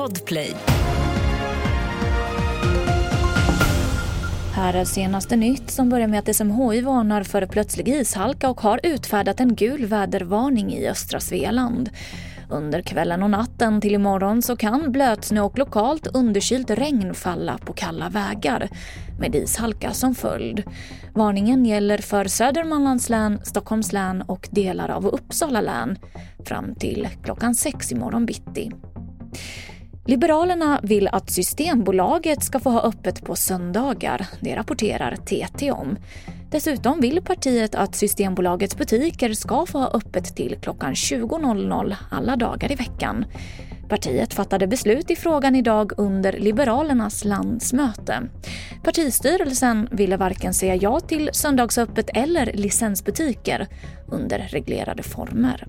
Podplay. Här är senaste nytt som börjar med att SMHI varnar för plötslig ishalka och har utfärdat en gul vädervarning i östra Svealand. Under kvällen och natten till imorgon så kan blötsnö och lokalt underkylt regn falla på kalla vägar med ishalka som följd. Varningen gäller för Södermanlands län, Stockholms län och delar av Uppsala län fram till klockan sex imorgon bitti. Liberalerna vill att Systembolaget ska få ha öppet på söndagar. Det rapporterar TT om. Dessutom vill partiet att Systembolagets butiker ska få ha öppet till klockan 20.00 alla dagar i veckan. Partiet fattade beslut i frågan idag under Liberalernas landsmöte. Partistyrelsen ville varken säga ja till söndagsöppet eller licensbutiker under reglerade former.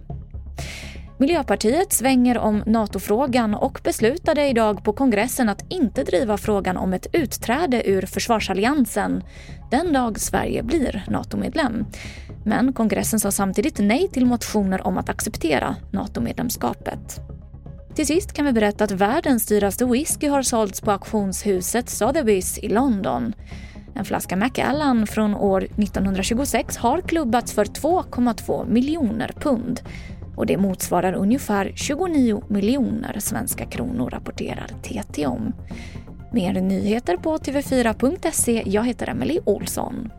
Miljöpartiet svänger om NATO-frågan och beslutade idag på kongressen att inte driva frågan om ett utträde ur försvarsalliansen den dag Sverige blir NATO-medlem. Men kongressen sa samtidigt nej till motioner om att acceptera NATO-medlemskapet. Till sist kan vi berätta att världens dyraste whisky har sålts på auktionshuset Sotheby's i London. En flaska Macallan från år 1926 har klubbats för 2,2 miljoner pund och det motsvarar ungefär 29 miljoner svenska kronor, rapporterar TT om. Mer nyheter på tv4.se. Jag heter Emily Olsson.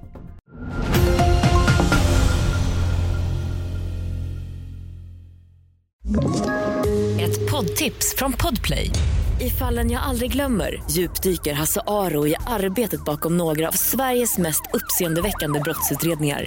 Ett poddtips från Podplay. I fallen jag aldrig glömmer djupdyker Hasse Aro i arbetet bakom några av Sveriges mest uppseendeväckande brottsutredningar